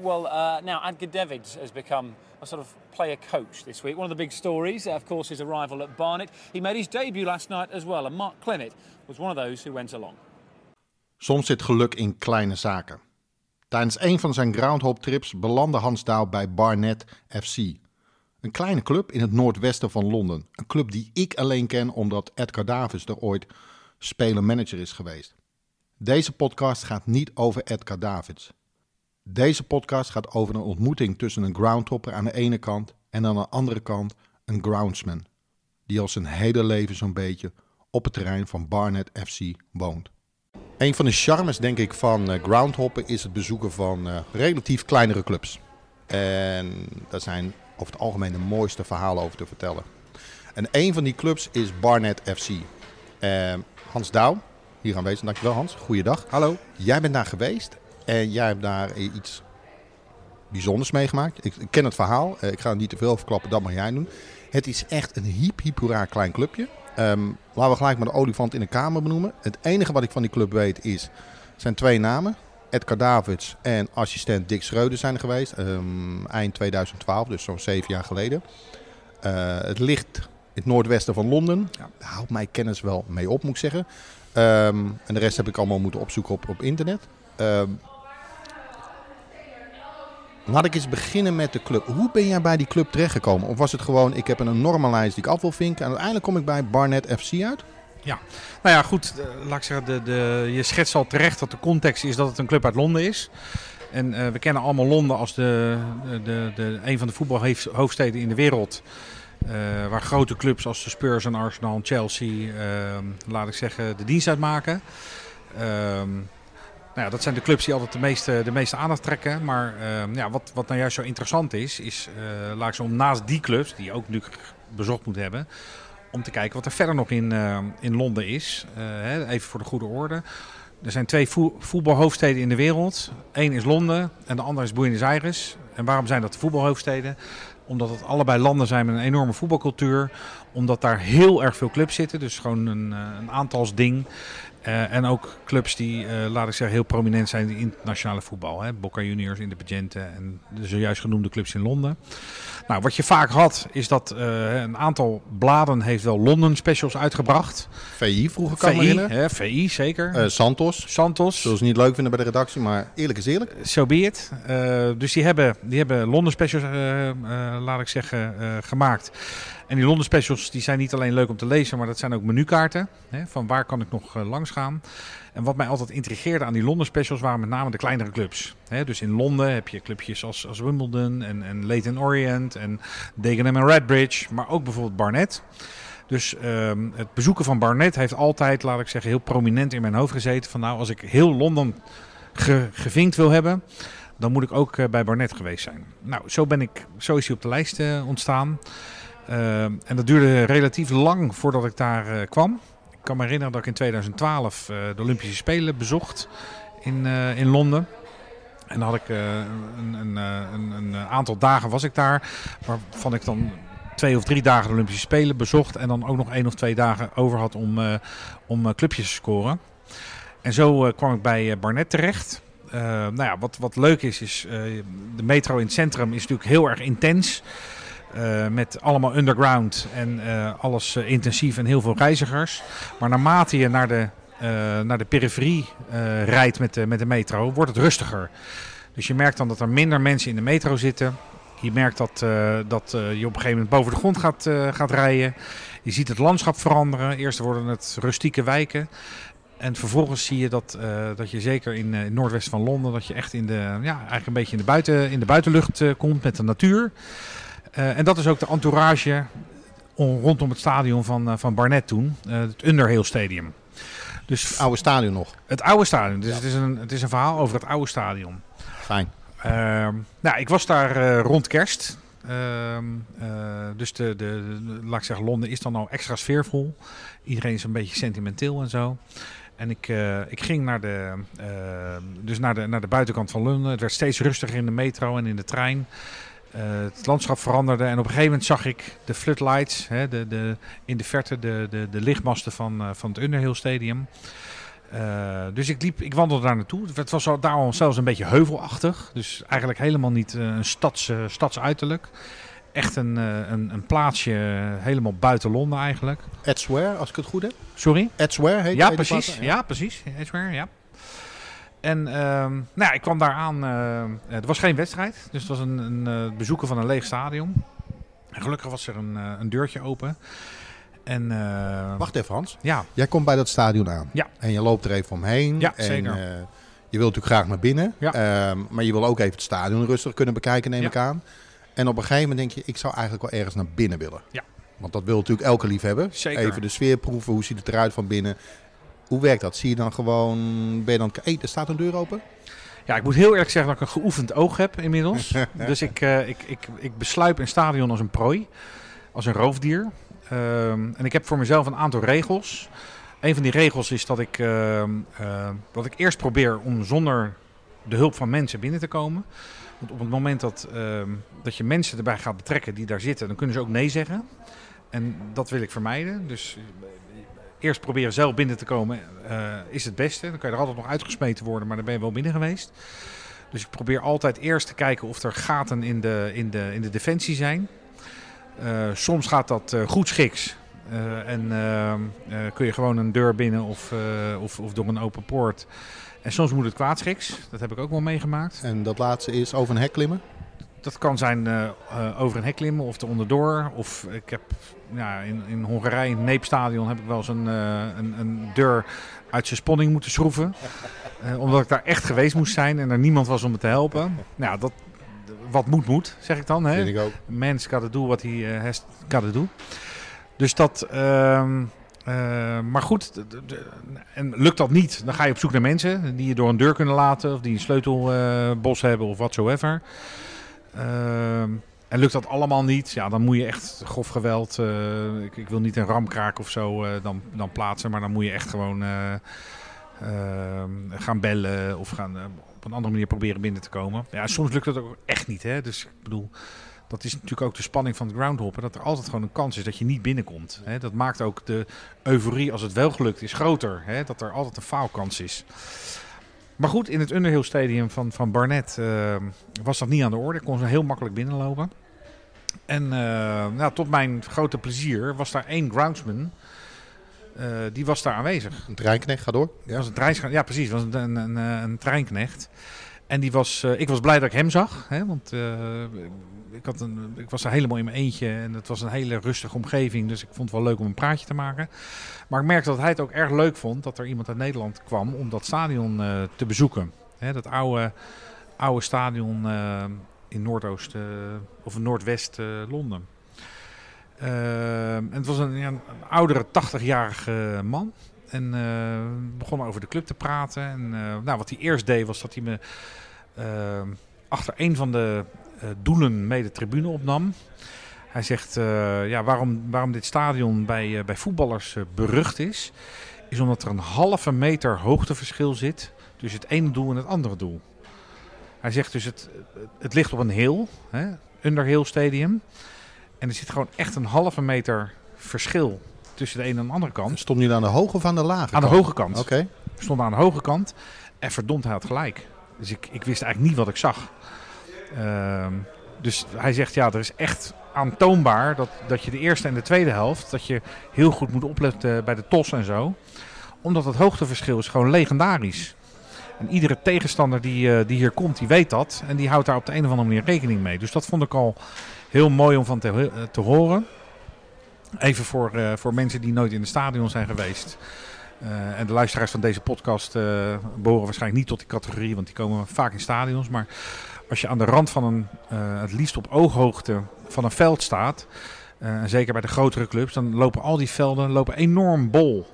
Well, uh, now Adger Davids has become a sort of player coach this week. One of the big stories, of course, his arrival at Barnet. He made his debut last night as well, and Mark Clement was one of those who went along. Soms zit geluk in kleine zaken. Tijdens een van zijn groundhop trips belandde Hans Douw bij Barnet FC. Een kleine club in het noordwesten van Londen. Een club die ik alleen ken omdat Edgar Davids er ooit speler-manager is geweest. Deze podcast gaat niet over Edgar Davids. Deze podcast gaat over een ontmoeting tussen een groundhopper aan de ene kant en aan de andere kant een groundsman. Die al zijn hele leven zo'n beetje op het terrein van Barnet FC woont. Een van de charmes, denk ik, van uh, groundhoppen is het bezoeken van uh, relatief kleinere clubs. En daar zijn over het algemeen de mooiste verhalen over te vertellen. En een van die clubs is Barnet FC. Uh, Hans Douw, hier aanwezig. Dankjewel Hans. Goeiedag. Hallo. Jij bent daar geweest en jij hebt daar iets bijzonders meegemaakt. Ik, ik ken het verhaal. ik ga er niet te veel verklappen, dat mag jij doen. Het is echt een hiep, hiep, hoera klein clubje. Um, laten we gelijk maar de olifant in de kamer benoemen. Het enige wat ik van die club weet is, zijn twee namen. Edgar Davids en assistent Dick Schreuder zijn er geweest. Um, eind 2012, dus zo'n zeven jaar geleden. Uh, het ligt in het noordwesten van Londen. Ja. Daar houdt mij kennis wel mee op, moet ik zeggen. Um, en de rest heb ik allemaal moeten opzoeken op, op internet. Laat ik eens beginnen met de club. Hoe ben jij bij die club terechtgekomen? Of was het gewoon, ik heb een enorme lijst die ik af wil vinken en uiteindelijk kom ik bij Barnet FC uit? Ja, nou ja, goed. Uh, laat ik zeggen, de, de, je schetst al terecht dat de context is dat het een club uit Londen is. En uh, we kennen allemaal Londen als de, de, de, een van de voetbalhoofdsteden in de wereld. Uh, waar grote clubs als de Spurs en Arsenal en Chelsea, laat ik zeggen, de dienst uitmaken. Ehm, nou dat zijn de clubs die altijd de meeste, de meeste aandacht trekken. Maar uh, ja, wat, wat nou juist zo interessant is, is uh, laat ik zo naast die clubs, die je ook natuurlijk bezocht moet hebben, om te kijken wat er verder nog in, uh, in Londen is. Hè, even voor de goede orde. Er zijn twee vo voetbalhoofdsteden in de wereld. Eén is Londen en de andere is Buenos Aires. En waarom zijn dat de voetbalhoofdsteden? Omdat het allebei landen zijn met een enorme voetbalcultuur. Omdat daar heel erg veel clubs zitten. Dus gewoon een, een aantalsding. Uh, en ook clubs die, uh, laat ik zeggen, heel prominent zijn in het internationale voetbal. Hè? Boca Juniors, Independiente en de zojuist genoemde clubs in Londen. Nou, wat je vaak had, is dat uh, een aantal bladen heeft wel Londen specials uitgebracht. VI vroeger kan VI, hè, VI, zeker. Santos. Santos. Zoals niet leuk vinden bij de redactie, maar eerlijk is eerlijk. Zo so be it. dus die hebben, die hebben Londen specials, laat ik zeggen, gemaakt. En die Londen specials die zijn niet alleen leuk om te lezen, maar dat zijn ook menukaarten. Hè, van waar kan ik nog uh, langs gaan. En wat mij altijd intrigeerde aan die Londen specials waren met name de kleinere clubs. Hè, dus in Londen heb je clubjes als, als Wimbledon en, en Leyton Orient en Dagenham en Redbridge. Maar ook bijvoorbeeld Barnet. Dus um, het bezoeken van Barnet heeft altijd, laat ik zeggen, heel prominent in mijn hoofd gezeten. Van nou, als ik heel Londen ge, gevinkt wil hebben, dan moet ik ook uh, bij Barnet geweest zijn. Nou, zo, ben ik, zo is hij op de lijst uh, ontstaan. Uh, en dat duurde relatief lang voordat ik daar uh, kwam. Ik kan me herinneren dat ik in 2012 uh, de Olympische Spelen bezocht in, in Londen. En dan had ik een, een, een, een, aantal dagen was ik daar, waarvan ik dan twee of drie dagen de Olympische Spelen bezocht en dan ook nog één of twee dagen over had om, om clubjes te scoren. En zo kwam ik bij Barnet terecht. nou ja, wat, wat leuk is, is de metro in het centrum is natuurlijk heel erg intens. Uh, met allemaal underground en uh, alles uh, intensief en heel veel reizigers. Maar naarmate je naar de, naar de periferie rijdt met de, met de metro, wordt het rustiger. Dus je merkt dan dat er minder mensen in de metro zitten. Je merkt dat, dat je op een gegeven moment boven de grond gaat, gaat rijden. Je ziet het landschap veranderen. Eerst worden het rustieke wijken. En vervolgens zie je dat, dat je zeker in het noordwesten van Londen, dat je echt in de, ja, eigenlijk een beetje in de, buiten, in de buitenlucht komt met de natuur. Uh, en dat is ook de entourage rondom het stadion van, uh, van Barnet toen. Uh, het Underhill Stadium. Dus het oude stadion nog? Het oude stadion. Dus ja. het, is een, het is een verhaal over het oude stadion. Fijn. Ehm, nou, ik was daar rond kerst. Ehm, dus de, de, de, laat ik zeggen, Londen is dan nou extra sfeervol. Iedereen is een beetje sentimenteel en zo. En ik, ik ging naar de, dus naar, de, naar de buitenkant van Londen. Het werd steeds rustiger in de metro en in de trein. Uh, het landschap veranderde en op een gegeven moment zag ik de floodlights, hè, de, de, in de verte de, de, de lichtmasten van, uh, van het Underhill Stadium. Eh, dus ik, liep, ik wandelde daar naartoe. Het was al, daar al zelfs een beetje heuvelachtig. Dus eigenlijk helemaal niet eh, een stads, uh, stadsuiterlijk. Echt een, een, een, plaatsje helemaal buiten Londen eigenlijk. Edsware, als ik het goed heb. Sorry? Edsware heet ja, precies. Ja. ja, precies. Edsware, ja. En ehm, nou ja, ik kwam daar aan. er was geen wedstrijd. Dus het was een, een bezoeken van een leeg stadion. En gelukkig was er een, een deurtje open. En, uh, Wacht even Hans. Ja. Jij komt bij dat stadion aan. Ja. En je loopt er even omheen. Ja, en, zeker. Uh, je wilt natuurlijk graag naar binnen. Ja. Uh, maar je wil ook even het stadion rustig kunnen bekijken, neem Ja. ik aan. En op een gegeven moment denk je, ik zou eigenlijk wel ergens naar binnen willen. Ja. Want dat wil natuurlijk elke liefhebber. Zeker. Even de sfeer proeven, hoe ziet het eruit van binnen. Hoe werkt dat? Zie je dan gewoon, ben je dan, hey, er staat een deur open? Ja, ik moet heel eerlijk zeggen dat ik een geoefend oog heb inmiddels. dus ik, uh, ik, ik, ik besluip een stadion als een prooi, als een roofdier. Um, en ik heb voor mezelf een aantal regels. Een van die regels is dat ik, uh, uh, dat ik eerst probeer om zonder de hulp van mensen binnen te komen. Want op het moment dat, ehm, dat je mensen erbij gaat betrekken die daar zitten, dan kunnen ze ook nee zeggen. En dat wil ik vermijden. Dus eerst proberen zelf binnen te komen uh, is het beste. Dan kan je er altijd nog uitgesmeten worden, maar dan ben je wel binnen geweest. Dus ik probeer altijd eerst te kijken of er gaten in de, in de, in de defensie zijn. Uh, soms gaat dat uh, goed schiks. En kun je gewoon een deur binnen of, of, of, door een open poort. En soms moet het kwaadschiks. Dat heb ik ook wel meegemaakt. En dat laatste is over een hek klimmen? Dat kan zijn over een hek klimmen of er onderdoor. Of ik heb ja, in, in Hongarije, in het Neepstadion, heb ik wel eens een, een, een deur uit zijn sponning moeten schroeven. omdat ik daar echt geweest moest zijn en er niemand was om me te helpen. Nou, dat, wat moet, moet, zeg ik dan. Hè? Vind ik ook. Mens gotta do wat hij uh, has gotta do. Dus dat... Uh, uh, maar goed, de, de, en lukt dat niet, dan ga je op zoek naar mensen die je door een deur kunnen laten... of die een sleutelbos hebben of whatsoever. Ehm, en lukt dat allemaal niet, ja, dan moet je echt grof geweld... eh, ik, ik, wil niet een ramkraak of zo eh, dan, dan plaatsen, maar dan moet je echt gewoon... eh, ehm, gaan bellen of gaan op een andere manier proberen binnen te komen. Ja, soms lukt dat ook echt niet. Hè? Dus ik bedoel, dat is natuurlijk ook de spanning van het groundhoppen. Dat er altijd gewoon een kans is dat je niet binnenkomt. Hè? Dat maakt ook de euforie als het wel gelukt is groter. Hè? Dat er altijd een faalkans is. Maar goed, in het Underhill Stadium van, van Barnet uh, was dat niet aan de orde. Ik kon ze heel makkelijk binnenlopen. En uh, nou, tot mijn grote plezier was daar één groundsman. Uh, die was daar aanwezig. Een treinknecht, ga door. Ja, was een trein, ja precies, was een, een, een, een treinknecht. En die was, ik was blij dat ik hem zag, hè, want ik, had een, ik was er helemaal in mijn eentje en het was een hele rustige omgeving, dus ik vond het wel leuk om een praatje te maken. Maar ik merkte dat hij het ook erg leuk vond dat er iemand uit Nederland kwam om dat stadion uh, te bezoeken. Hè, dat oude, oude stadion in Noordoost of Noordwest Londen. En het was een, ja, een oudere, 80-jarige man. En uh, begon over de club te praten. En nou, wat hij eerst deed, was dat hij me achter een van de doelen mee de tribune opnam. Hij zegt, ja, waarom, waarom dit stadion bij, bij voetballers berucht is, is omdat er een halve meter hoogteverschil zit tussen het ene doel en het andere doel. Hij zegt dus, het, het ligt op een hill, hè, Underhill Stadium. En er zit gewoon echt een halve meter verschil tussen de ene en de andere kant. Stond nu aan de hoge of aan de lage aan de hoge kant. Oké. Okay. Stond aan de hoge kant. En verdomd, hij had gelijk. Dus ik, ik wist eigenlijk niet wat ik zag. Uh, dus hij zegt, ja, er is echt aantoonbaar dat, dat je de eerste en de tweede helft... dat je heel goed moet opletten bij de tos en zo. Omdat het hoogteverschil is gewoon legendarisch. En iedere tegenstander die, uh, die hier komt, die weet dat. En die houdt daar op de een of andere manier rekening mee. Dus dat vond ik al heel mooi om van te, te horen. Even voor, uh, voor mensen die nooit in het stadion zijn geweest. En de luisteraars van deze podcast behoren waarschijnlijk niet tot die categorie, want die komen vaak in stadions. Maar als je aan de rand van een, het liefst op ooghoogte van een veld staat, en zeker bij de grotere clubs, dan lopen al die velden lopen enorm bol.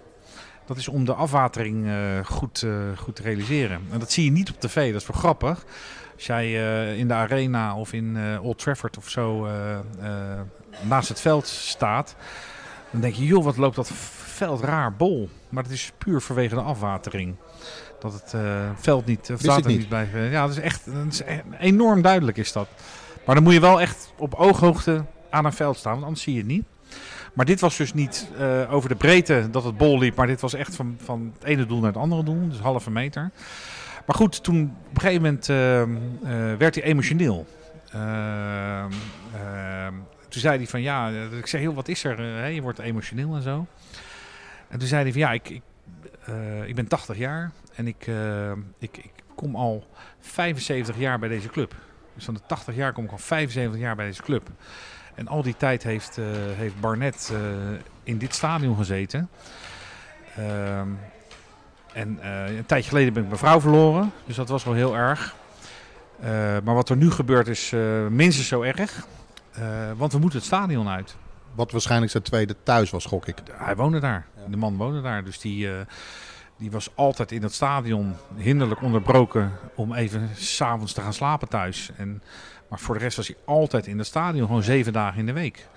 Dat is om de afwatering goed, goed te realiseren. En dat zie je niet op tv, dat is wel grappig. Als jij uh, in de arena of in uh, Old Trafford of zo uh, naast het veld staat, dan denk je, joh, wat loopt dat veld raar bol. Maar dat is puur vanwege de afwatering. Dat het veld niet, het water niet. niet blijft. ja, dat is, echt, dat is echt, enorm duidelijk is dat. Maar dan moet je wel echt op ooghoogte aan een veld staan, want anders zie je het niet. Maar dit was dus niet eh, over de breedte dat het bol liep, maar dit was echt van, van het ene doel naar het andere doel, dus halve meter. Maar goed, toen op een gegeven moment uh, uh, werd hij emotioneel. Ehm, ehm, toen zei hij van ja, ik zei heel wat is er? Uh, je wordt emotioneel en zo. En toen zei hij van ja, ik, ik, ik ben 80 jaar en ik, ik, ik kom al 75 jaar bij deze club. Dus van de 80 jaar kom ik al 75 jaar bij deze club. En al die tijd heeft, uh, heeft Barnett in dit stadion gezeten. Uh, en een tijdje geleden ben ik mijn vrouw verloren. Dus dat was wel heel erg. maar wat er nu gebeurt is minstens zo erg. Want we moeten het stadion uit. Wat waarschijnlijk zijn tweede thuis was, gok ik. Hij woonde daar. De man woonde daar. Dus die, die was altijd in het stadion hinderlijk onderbroken om even s'avonds te gaan slapen thuis. En, maar voor de rest was hij altijd in het stadion, gewoon zeven dagen in de week.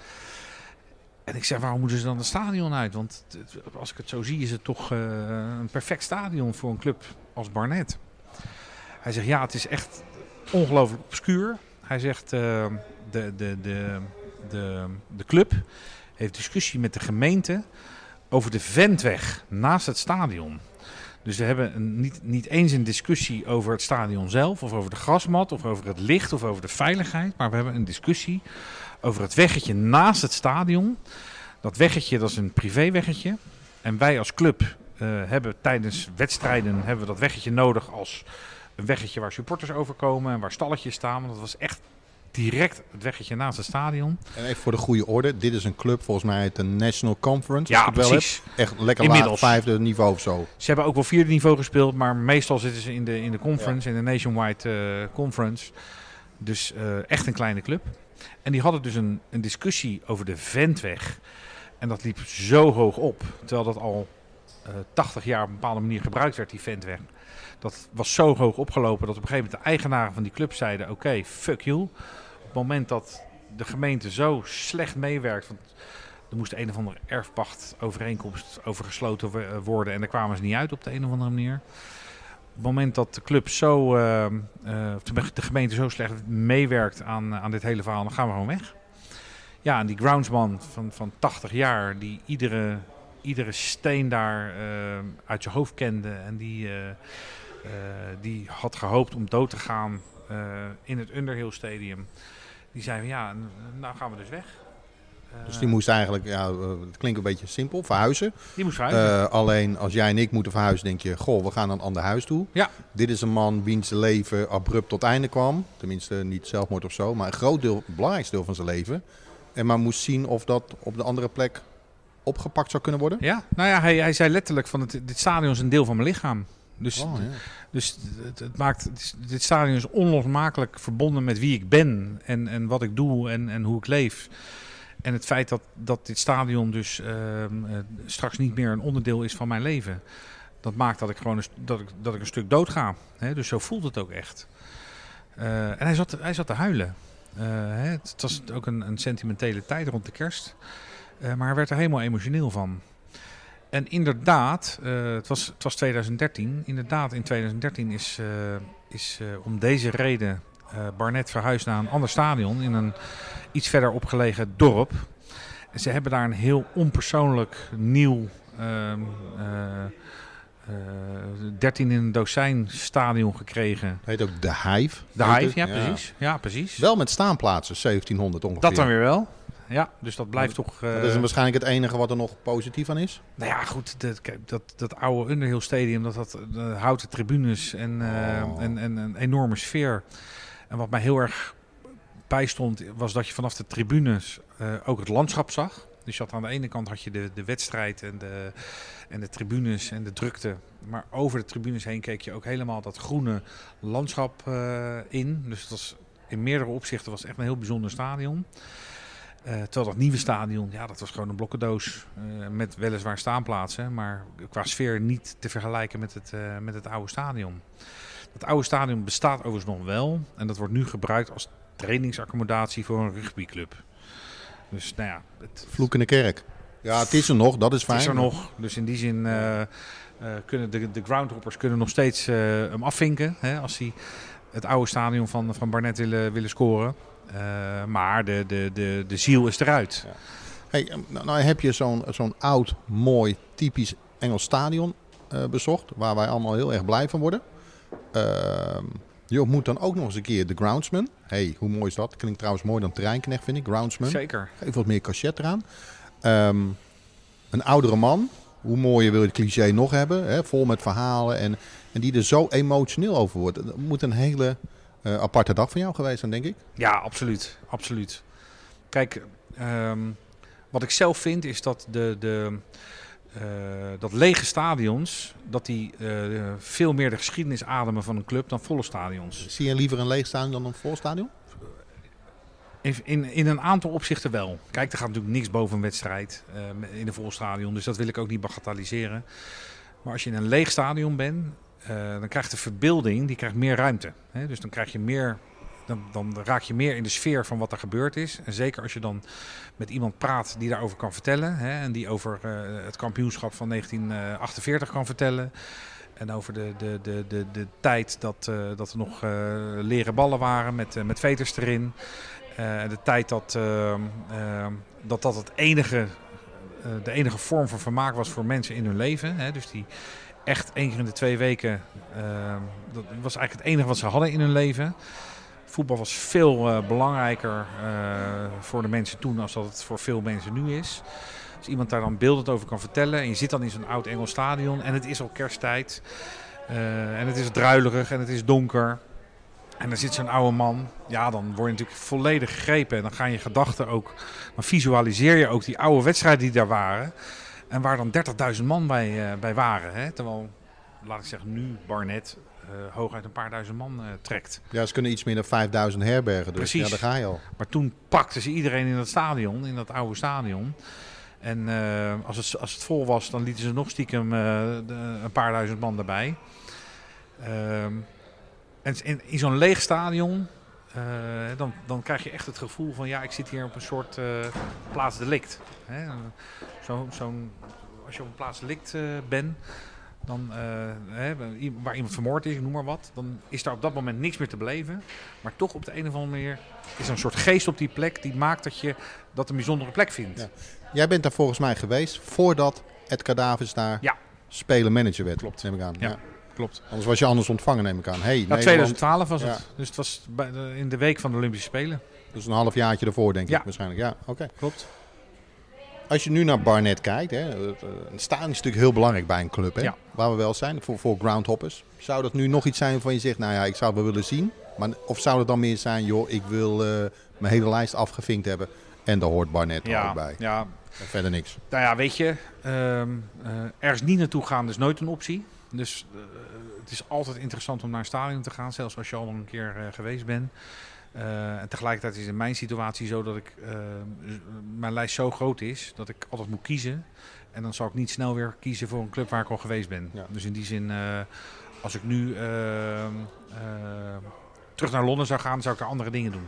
En ik zeg, waarom moeten ze dan het stadion uit? Want als ik het zo zie, is het toch uh, een perfect stadion voor een club als Barnet. Hij zegt, ja, het is echt ongelooflijk obscuur. Hij zegt, uh, de, de, de, de, de club heeft discussie met de gemeente over de Ventweg naast het stadion. Dus we hebben een, niet, niet eens een discussie over het stadion zelf, of over de grasmat, of over het licht, of over de veiligheid. Maar we hebben een discussie over het weggetje naast het stadion. Dat weggetje dat is een privéweggetje. En wij als club uh, hebben tijdens wedstrijden hebben we dat weggetje nodig als een weggetje waar supporters overkomen en waar stalletjes staan. Want dat was echt direct het weggetje naast het stadion. En even voor de goede orde, dit is een club volgens mij uit de National Conference. Ja, precies. Echt lekker Inmiddels. laag vijfde niveau of zo. Ze hebben ook wel vierde niveau gespeeld, maar meestal zitten ze in de, in de conference, ja. in de Nationwide uh, Conference. Dus uh, echt een kleine club. En die hadden dus een, een discussie over de Ventweg. En dat liep zo hoog op, terwijl dat al uh, 80 jaar op een bepaalde manier gebruikt werd, die Ventweg. Dat was zo hoog opgelopen dat op een gegeven moment de eigenaren van die club zeiden: Oké, fuck you het moment dat de gemeente zo slecht meewerkt. Want er moest een of andere erfpachtovereenkomst over gesloten worden. En daar kwamen ze niet uit op de een of andere manier. Op het moment dat de club zo, uh, uh, de gemeente zo slecht meewerkt aan, aan dit hele verhaal, dan gaan we gewoon weg. Ja, en die groundsman van, van 80 jaar, die iedere, iedere steen daar uit je hoofd kende. En die, die had gehoopt om dood te gaan in het Underhill Stadium. Die zeiden ja, nou gaan we dus weg. Dus die moest eigenlijk, ja, het klinkt een beetje simpel, verhuizen. Die moest verhuizen. Uh, alleen als jij en ik moeten verhuizen, denk je, goh, we gaan naar een ander huis toe. Ja. Dit is een man wiens leven abrupt tot einde kwam. Tenminste, niet zelfmoord of zo, maar een groot deel, het belangrijkste deel van zijn leven. En maar moest zien of dat op de andere plek opgepakt zou kunnen worden. Ja, nou ja, hij, hij zei letterlijk van het, dit stadion is een deel van mijn lichaam. Dus, oh, ja. dus het, het maakt, het dit stadion is onlosmakelijk verbonden met wie ik ben en, en wat ik doe en, en hoe ik leef. En het feit dat, dat dit stadion dus uh, uh, straks niet meer een onderdeel is van mijn leven. Dat maakt dat ik gewoon een, dat ik, dat ik een stuk dood ga. Hè? Dus zo voelt het ook echt. Uh, en hij zat, hij zat te huilen. Hè? Het, het, was ook een, een, sentimentele tijd rond de kerst. maar hij werd er helemaal emotioneel van. En inderdaad, uh, het, was, het was 2013. Inderdaad, in 2013 is, uh, is uh, om deze reden Barnet verhuisd naar een ander stadion in een iets verder opgelegen dorp. En ze hebben daar een heel onpersoonlijk nieuw 13 in een dozijn stadion gekregen. Heet ook de Hive. De Hive, ja, ja, precies. ja, precies. Wel met staanplaatsen, 1700 ongeveer. Dat dan weer wel ja, dus dat blijft toch... Uh, dat is waarschijnlijk het enige wat er nog positief aan is? Nou ja, goed, dat, dat, dat oude Underhill Stadium, dat had uh, houten tribunes en, uh, oh. en, en een enorme sfeer. En wat mij heel erg bijstond, was dat je vanaf de tribunes ook het landschap zag. Dus je had aan de ene kant had je de, de wedstrijd en de, en de tribunes en de drukte. Maar over de tribunes heen keek je ook helemaal dat groene landschap in. Dus dat was, in meerdere opzichten was het echt een heel bijzonder stadion. Uh, terwijl dat nieuwe stadion, ja, dat was gewoon een blokkendoos. Uh, met weliswaar staanplaatsen, maar qua sfeer niet te vergelijken met het, uh, met het oude stadion. Het oude stadion bestaat overigens nog wel. En dat wordt nu gebruikt als trainingsaccommodatie voor een rugbyclub. Dus nou ja. Het... Vloekende kerk. Ja, het is er nog, dat is fijn. Het is er nog. Dus in die zin kunnen de, de groundhoppers kunnen nog steeds hem afvinken. Hè, als hij het oude stadion van, van Barnet willen, willen scoren. Uh, maar de, de, de, de ziel is eruit. Ja. Hey, ehm, nou, nou heb je zo'n zo'n oud, mooi, typisch Engels stadion eh, bezocht. Waar wij allemaal heel erg blij van worden. Ehm, je ontmoet dan ook nog eens een keer de groundsman. hey, hoe mooi is dat? Klinkt trouwens mooi dan terreinknecht, vind ik. Groundsman. Zeker. Geef wat meer cachet eraan. Ehm, een oudere man. Hoe mooier wil je het cliché nog hebben? Hè? Vol met verhalen. En, en die er zo emotioneel over wordt. Dat moet een hele eh, aparte dag van jou geweest zijn, denk ik. Ja, absoluut. absoluut. Kijk, ehm, wat ik zelf vind is dat de, de, eh, dat lege stadions, dat die eh, veel meer de geschiedenis ademen van een club dan volle stadions. Zie je liever een leeg stadion dan een vol stadion? In, in, in een aantal opzichten wel. Kijk, er gaat natuurlijk niks boven een wedstrijd uh, in een vol stadion, dus dat wil ik ook niet bagatelliseren. Maar als je in een leeg stadion bent, dan krijgt de verbeelding die krijgt meer ruimte. Hè? Dus dan krijg je meer dan, dan, raak je meer in de sfeer van wat er gebeurd is. En zeker als je dan met iemand praat die daarover kan vertellen. Hè, en die over uh, het kampioenschap van 1948 kan vertellen. En over de, de, de, de, de tijd dat, uh, dat er nog leren ballen waren met, met veters erin. En de tijd dat, dat dat het enige, de enige vorm van vermaak was voor mensen in hun leven. Hè. Dus die echt één keer in de twee weken, dat was eigenlijk het enige wat ze hadden in hun leven voetbal was veel uh, belangrijker uh, voor de mensen toen als dat het voor veel mensen nu is. Als iemand daar dan beeldend over kan vertellen en je zit dan in zo'n oud Engels stadion en het is al kersttijd uh, en het is druilerig en het is donker en er zit zo'n oude man, ja dan word je natuurlijk volledig gegrepen en dan gaan je gedachten ook, dan visualiseer je ook die oude wedstrijden die daar waren en waar dan 30.000 man bij, bij waren. Hè? Terwijl, laat ik zeggen nu Barnet uh, hooguit een paar duizend man uh, trekt. Ja, ze kunnen iets meer dan 5000 herbergen. Dus Precies. ja, daar ga je al. Maar toen pakten ze iedereen in dat stadion, in dat oude stadion. En uh, als, het, als het vol was, dan lieten ze nog stiekem de, een paar duizend man erbij. Ehm, en in, in zo'n leeg stadion, dan, dan krijg je echt het gevoel van ja, ik zit hier op een soort plaatsdelict. Zo, zo'n, als je op een plaatsdelict bent, dan, uh, hè, waar iemand vermoord is, noem maar wat, dan is daar op dat moment niks meer te beleven. Maar toch op de een of andere manier is er een soort geest op die plek die maakt dat je dat een bijzondere plek vindt. Ja. Jij bent daar volgens mij geweest voordat het Kadavers daar ja. spelen-manager werd. Klopt. Neem ik aan. Ja. ja. Klopt. Anders was je anders ontvangen, neem ik aan. Hey, ja, 2012 was het. Dus het was in de week van de Olympische Spelen. Dus een half jaartje ervoor, denk ik waarschijnlijk. Ja, oké. Klopt. Als je nu naar Barnet kijkt, hè, een stadion is natuurlijk heel belangrijk bij een club. Hè, ja. Waar we wel zijn, voor, voor groundhoppers. Zou dat nu nog iets zijn waarvan je zegt, nou ja, ik zou het wel willen zien. Maar, of zou het dan meer zijn, joh, ik wil uh, mijn hele lijst afgevinkt hebben. En daar hoort Barnet ja, ook bij. Ja. En verder niks. Nou ja, weet je, um, uh, ergens niet naartoe gaan is nooit een optie. Dus uh, het is altijd interessant om naar een stadion te gaan, zelfs als je al een keer geweest bent. Uh, en tegelijkertijd is in mijn situatie zo dat ik, uh, mijn lijst zo groot is dat ik altijd moet kiezen. En dan zal ik niet snel weer kiezen voor een club waar ik al geweest ben. Ja. Dus in die zin, uh, als ik nu terug naar Londen zou gaan, zou ik er andere dingen doen.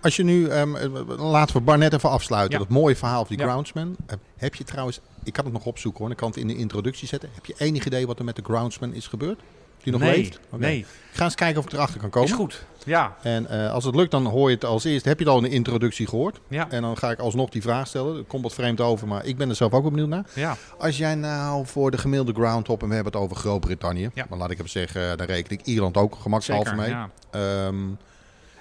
Als je nu, um, laten we Barnet even afsluiten. Ja. Dat mooie verhaal van die groundsman. Heb je trouwens, ik kan het nog opzoeken hoor, ik kan het in de introductie zetten. Heb je enig idee wat er met de groundsman is gebeurd? Die nog nee, leeft? Nee, Ik ga eens kijken of ik erachter kan komen. is goed. Ja, En eh, als het lukt, dan hoor je het als eerst. Heb je het al in de introductie gehoord? ja, En dan ga ik alsnog die vraag stellen. Dat komt wat vreemd over, maar ik ben er zelf ook benieuwd naar. ja. Als jij nou voor de gemiddelde groundhop, en we hebben het over Groot-Brittannië. Ja. Maar laat ik even zeggen, eh, daar reken ik Ierland ook gemakshalve mee. Ja. Ehm,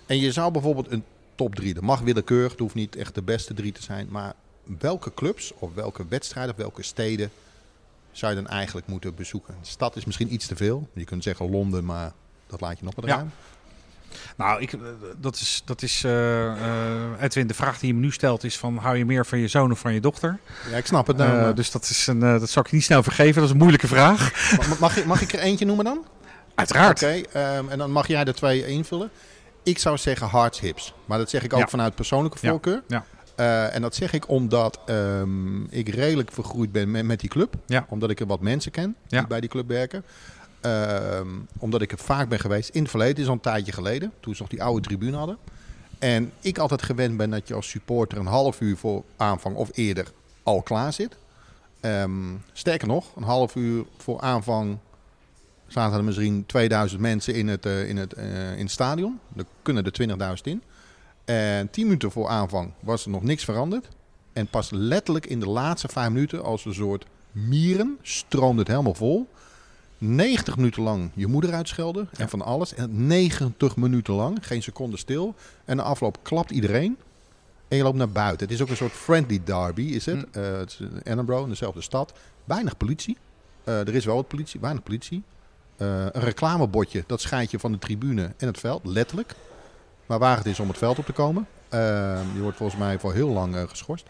en je zou bijvoorbeeld een top 3, dat mag willekeurig, het hoeft niet echt de beste drie te zijn. Maar welke clubs of welke wedstrijden of welke steden zou je dan eigenlijk moeten bezoeken? De stad is misschien iets te veel. Je kunt zeggen Londen, maar dat laat je nog wat Ja. ruim. Nou, ik, eh, dat is, dat is eh, Edwin, de vraag die je me nu stelt is van, hou je meer van je zoon of van je dochter? Ja, ik snap het. Nou, dus dat, is een, dat zal ik je niet snel vergeven, dat is een moeilijke vraag. Ma- mag, ik, mag ik er eentje noemen dan? Uiteraard. Oké, ehm, en dan mag jij de twee invullen. Ik zou zeggen hearts, hips. Maar dat zeg ik ook Ja. vanuit persoonlijke Ja, voorkeur. ja. Eh, en dat zeg ik omdat ehm, ik redelijk vergroeid ben met, met die club. Ja. Omdat ik er wat mensen ken die bij die club werken. Ehm, omdat ik er vaak ben geweest. In het verleden, is al een tijdje geleden. Toen ze nog die oude tribune hadden. En ik altijd gewend ben dat je als supporter een half uur voor aanvang of eerder al klaar zit. Ehm, sterker nog, een half uur voor aanvang zaten er misschien 2000 mensen in het, eh, in het, eh, in het stadion. Er kunnen er 20.000 in. En 10 minuten voor aanvang was er nog niks veranderd. En pas letterlijk in de laatste vijf minuten, als een soort mieren, stroomde het helemaal vol. 90 minuten lang je moeder uitschelden en van alles. En 90 minuten lang, geen seconde stil. En na afloop klapt iedereen. En je loopt naar buiten. Het is ook een soort friendly derby, is het. Eh, het is in Edinburgh, in dezelfde stad. Weinig politie. Eh, er is wel wat politie, weinig politie. Eh, een reclamebordje, dat scheidt je van de tribune en het veld, letterlijk. Maar waar het is om het veld op te komen. Eh, je wordt volgens mij voor heel lang eh, geschorst.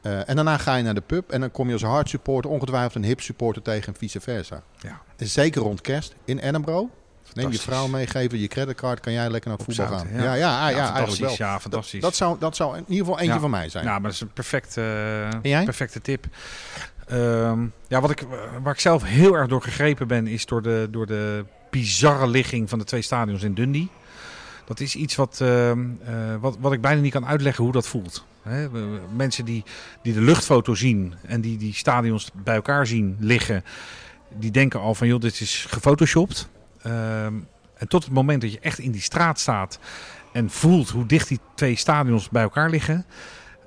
Eh, en daarna ga je naar de pub en dan kom je als hard supporter ongetwijfeld een hip supporter tegen en vice versa. Ja. En zeker rond kerst in Edinburgh. Neem je vrouw meegeven, je creditcard, kan jij lekker naar het voetbal gaan. Ja, ja, ja, ja, eigenlijk fantastisch. wel. Ja, fantastisch. Dat, dat, zou, dat zou in ieder geval eentje Ja. van mij zijn. Ja, maar dat is een perfecte, jij? perfecte tip. Ehm, ja, wat ik, waar ik zelf heel erg door gegrepen ben, is door de, door de bizarre ligging van de twee stadions in Dundee. Dat is iets wat, ehm, eh, wat, wat ik bijna niet kan uitleggen hoe dat voelt. Mensen die, die de luchtfoto zien en die die stadions bij elkaar zien liggen, die denken al van joh, dit is gefotoshopt. Ehm, en tot het moment dat je echt in die straat staat en voelt hoe dicht die twee stadions bij elkaar liggen,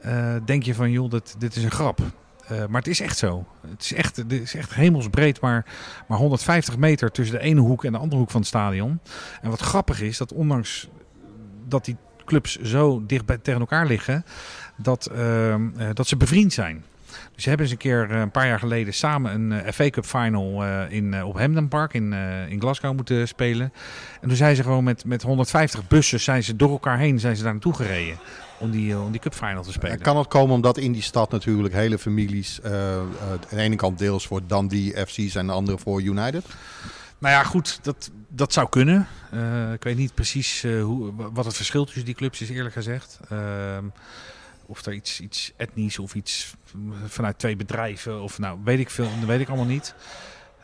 eh, denk je van joh, dit, dit is een grap. Eh, maar het is echt zo. Het is echt, het is echt hemelsbreed, maar, maar 150 meter tussen de ene hoek en de andere hoek van het stadion. En wat grappig is, dat ondanks dat die clubs zo dicht bij, tegen elkaar liggen, dat, ehm, eh, dat ze bevriend zijn. Dus ze hebben eens een keer eh, een paar jaar geleden samen een FA Cup final in, op Hampden Park in, in Glasgow moeten spelen. En toen zijn ze gewoon met, met 150 bussen zijn ze door elkaar heen zijn ze daar naartoe gereden om die, eh, om die cup final te spelen. En kan het komen omdat in die stad natuurlijk hele families eh, eh, aan de ene kant deels voor Dundee FC zijn en de andere voor United? Nou ja, goed, dat, dat zou kunnen. Eh, ik weet niet precies eh, hoe, wat het verschil tussen die clubs is, eerlijk gezegd. Ehm, of er iets, iets etnisch of iets vanuit twee bedrijven, of nou, weet ik veel, dat weet ik allemaal niet.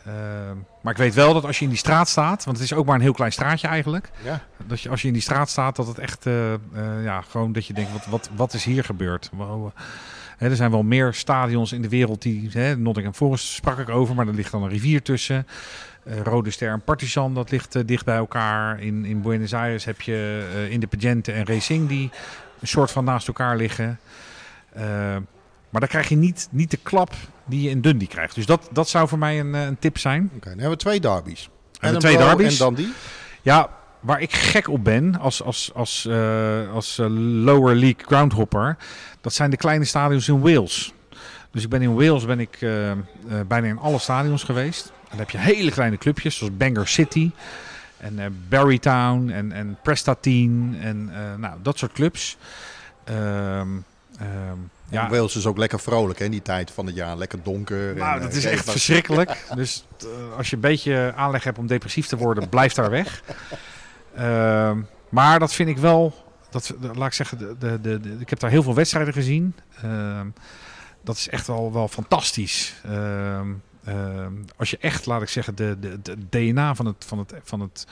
Ehm, maar ik weet wel dat als je in die straat staat, want het is ook maar een heel klein straatje eigenlijk. Ja. Dat je, als je in die straat staat, dat het echt, eh, eh, ja, gewoon dat je denkt, wat, wat, wat is hier gebeurd? Wow, hè, er zijn wel meer stadions in de wereld die, hè, Nottingham Forest sprak ik over, maar er ligt dan een rivier tussen. Eh, Rode Ster en Partizan, dat ligt dicht bij elkaar. In, in Buenos Aires heb je Independiente en Racing die een soort van naast elkaar liggen. Eh, maar dan krijg je niet, niet de klap die je in Dundee krijgt. Dus dat, dat zou voor mij een, eh, een tip zijn. Oké, dan hebben we twee derbies. En twee derbies. En Dundee. Ja, waar ik gek op ben als, als, als, eh, als eh, lower league groundhopper, dat zijn de kleine stadions in Wales. Dus ik ben in Wales ben ik bijna in alle stadions geweest. En dan heb je hele kleine clubjes zoals Bangor City en Barrytown en, en Prestatine en nou, dat soort clubs. Ehm, Ja. ja, Wales is ook lekker vrolijk hè, in die tijd van het jaar. Lekker donker. nou, en, dat eh, is echt verschrikkelijk. Dus eh, als je een beetje aanleg hebt om depressief te worden, blijf daar weg. Ehm, maar dat vind ik wel, dat, laat ik zeggen, de, de, de, de- ik heb daar heel veel wedstrijden gezien. Ehm, dat is echt wel, wel fantastisch. Ehm, als je echt, laat ik zeggen, de, de, de DNA van het, van, het, van, het,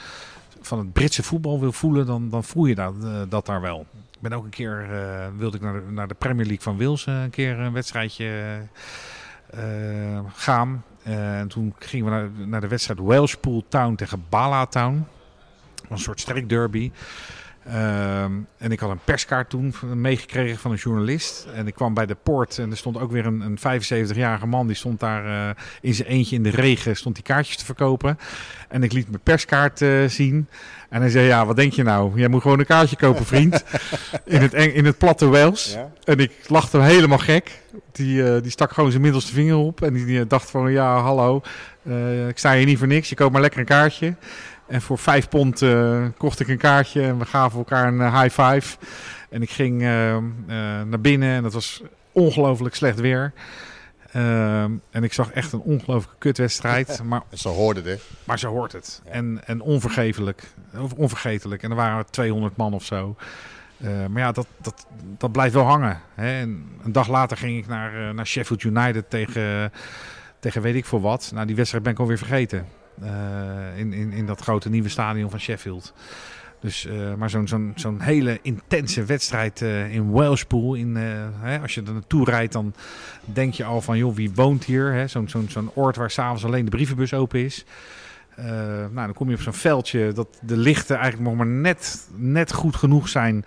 van het Britse voetbal wil voelen, dan, dan voel je dat, eh, dat daar wel. Ik ben ook een keer, eh, wilde ik naar de, naar de Premier League van Wales eh, een keer een wedstrijdje gaan. En toen gingen we naar, de wedstrijd Welshpool Town tegen Bala Town. Een soort streekderby. Ehm, en ik had een perskaart toen meegekregen van een journalist. En ik kwam bij de poort en er stond ook weer een, een 75-jarige man. Die stond daar eh, in zijn eentje in de regen stond die kaartjes te verkopen. En ik liet mijn perskaart eh, zien. En hij zei, ja, wat denk je nou? Jij moet gewoon een kaartje kopen, vriend. in, het, in het platte Wales. Ja? En ik lachte hem helemaal gek. Die, eh, die stak gewoon zijn middelste vinger op. En die, die dacht van, ja, hallo, ik sta hier niet voor niks. Je koopt maar lekker een kaartje. En voor vijf pond eh, kocht ik een kaartje en we gaven elkaar een eh, high five. En ik ging eh, naar binnen en het was ongelooflijk slecht weer. Ehm, en ik zag echt een ongelooflijke kutwedstrijd. Maar, Ze hoorden het. hè. maar zo hoort het. Ja. En, en onvergevelijk. Of onvergetelijk. En er waren 200 man of zo. Maar ja, dat, dat, dat blijft wel hangen. Hè? En een dag later ging ik naar, naar Sheffield United tegen, tegen weet ik voor wat. Nou, die wedstrijd ben ik alweer vergeten. Eh, in, in, in dat grote nieuwe stadion van Sheffield. Dus, eh, maar zo'n zo'n zo'n hele intense wedstrijd eh, in Welshpool. In, hè, als je er naartoe rijdt, dan denk je al van, joh, wie woont hier? Zo'n zo'n zo'n oord waar s'avonds alleen de brievenbus open is. Nou, dan kom je op zo'n veldje dat de lichten eigenlijk nog maar net, net goed genoeg zijn.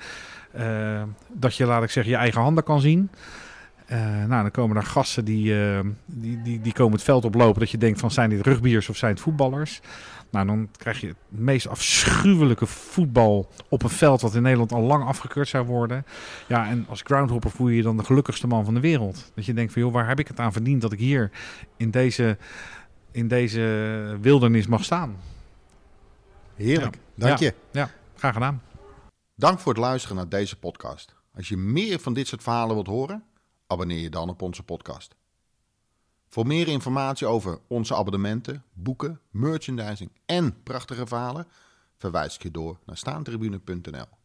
dat je, laat ik zeggen, je eigen handen kan zien. Eh, nou, dan komen daar gasten die, eh, die, die, die komen het veld oplopen dat je denkt van zijn dit rugbiers of zijn het voetballers. Nou, dan krijg je het meest afschuwelijke voetbal op een veld wat in Nederland al lang afgekeurd zou worden. Ja, en als groundhopper voel je je dan de gelukkigste man van de wereld. Dat je denkt van joh, waar heb ik het aan verdiend dat ik hier in deze, in deze wildernis mag staan. Heerlijk, Ja. dank Ja. je. Ja, graag gedaan. Dank voor het luisteren naar deze podcast. Als je meer van dit soort verhalen wilt horen, abonneer je dan op onze podcast. Voor meer informatie over onze abonnementen, boeken, merchandising en prachtige verhalen, verwijs ik je door naar staantribune.nl.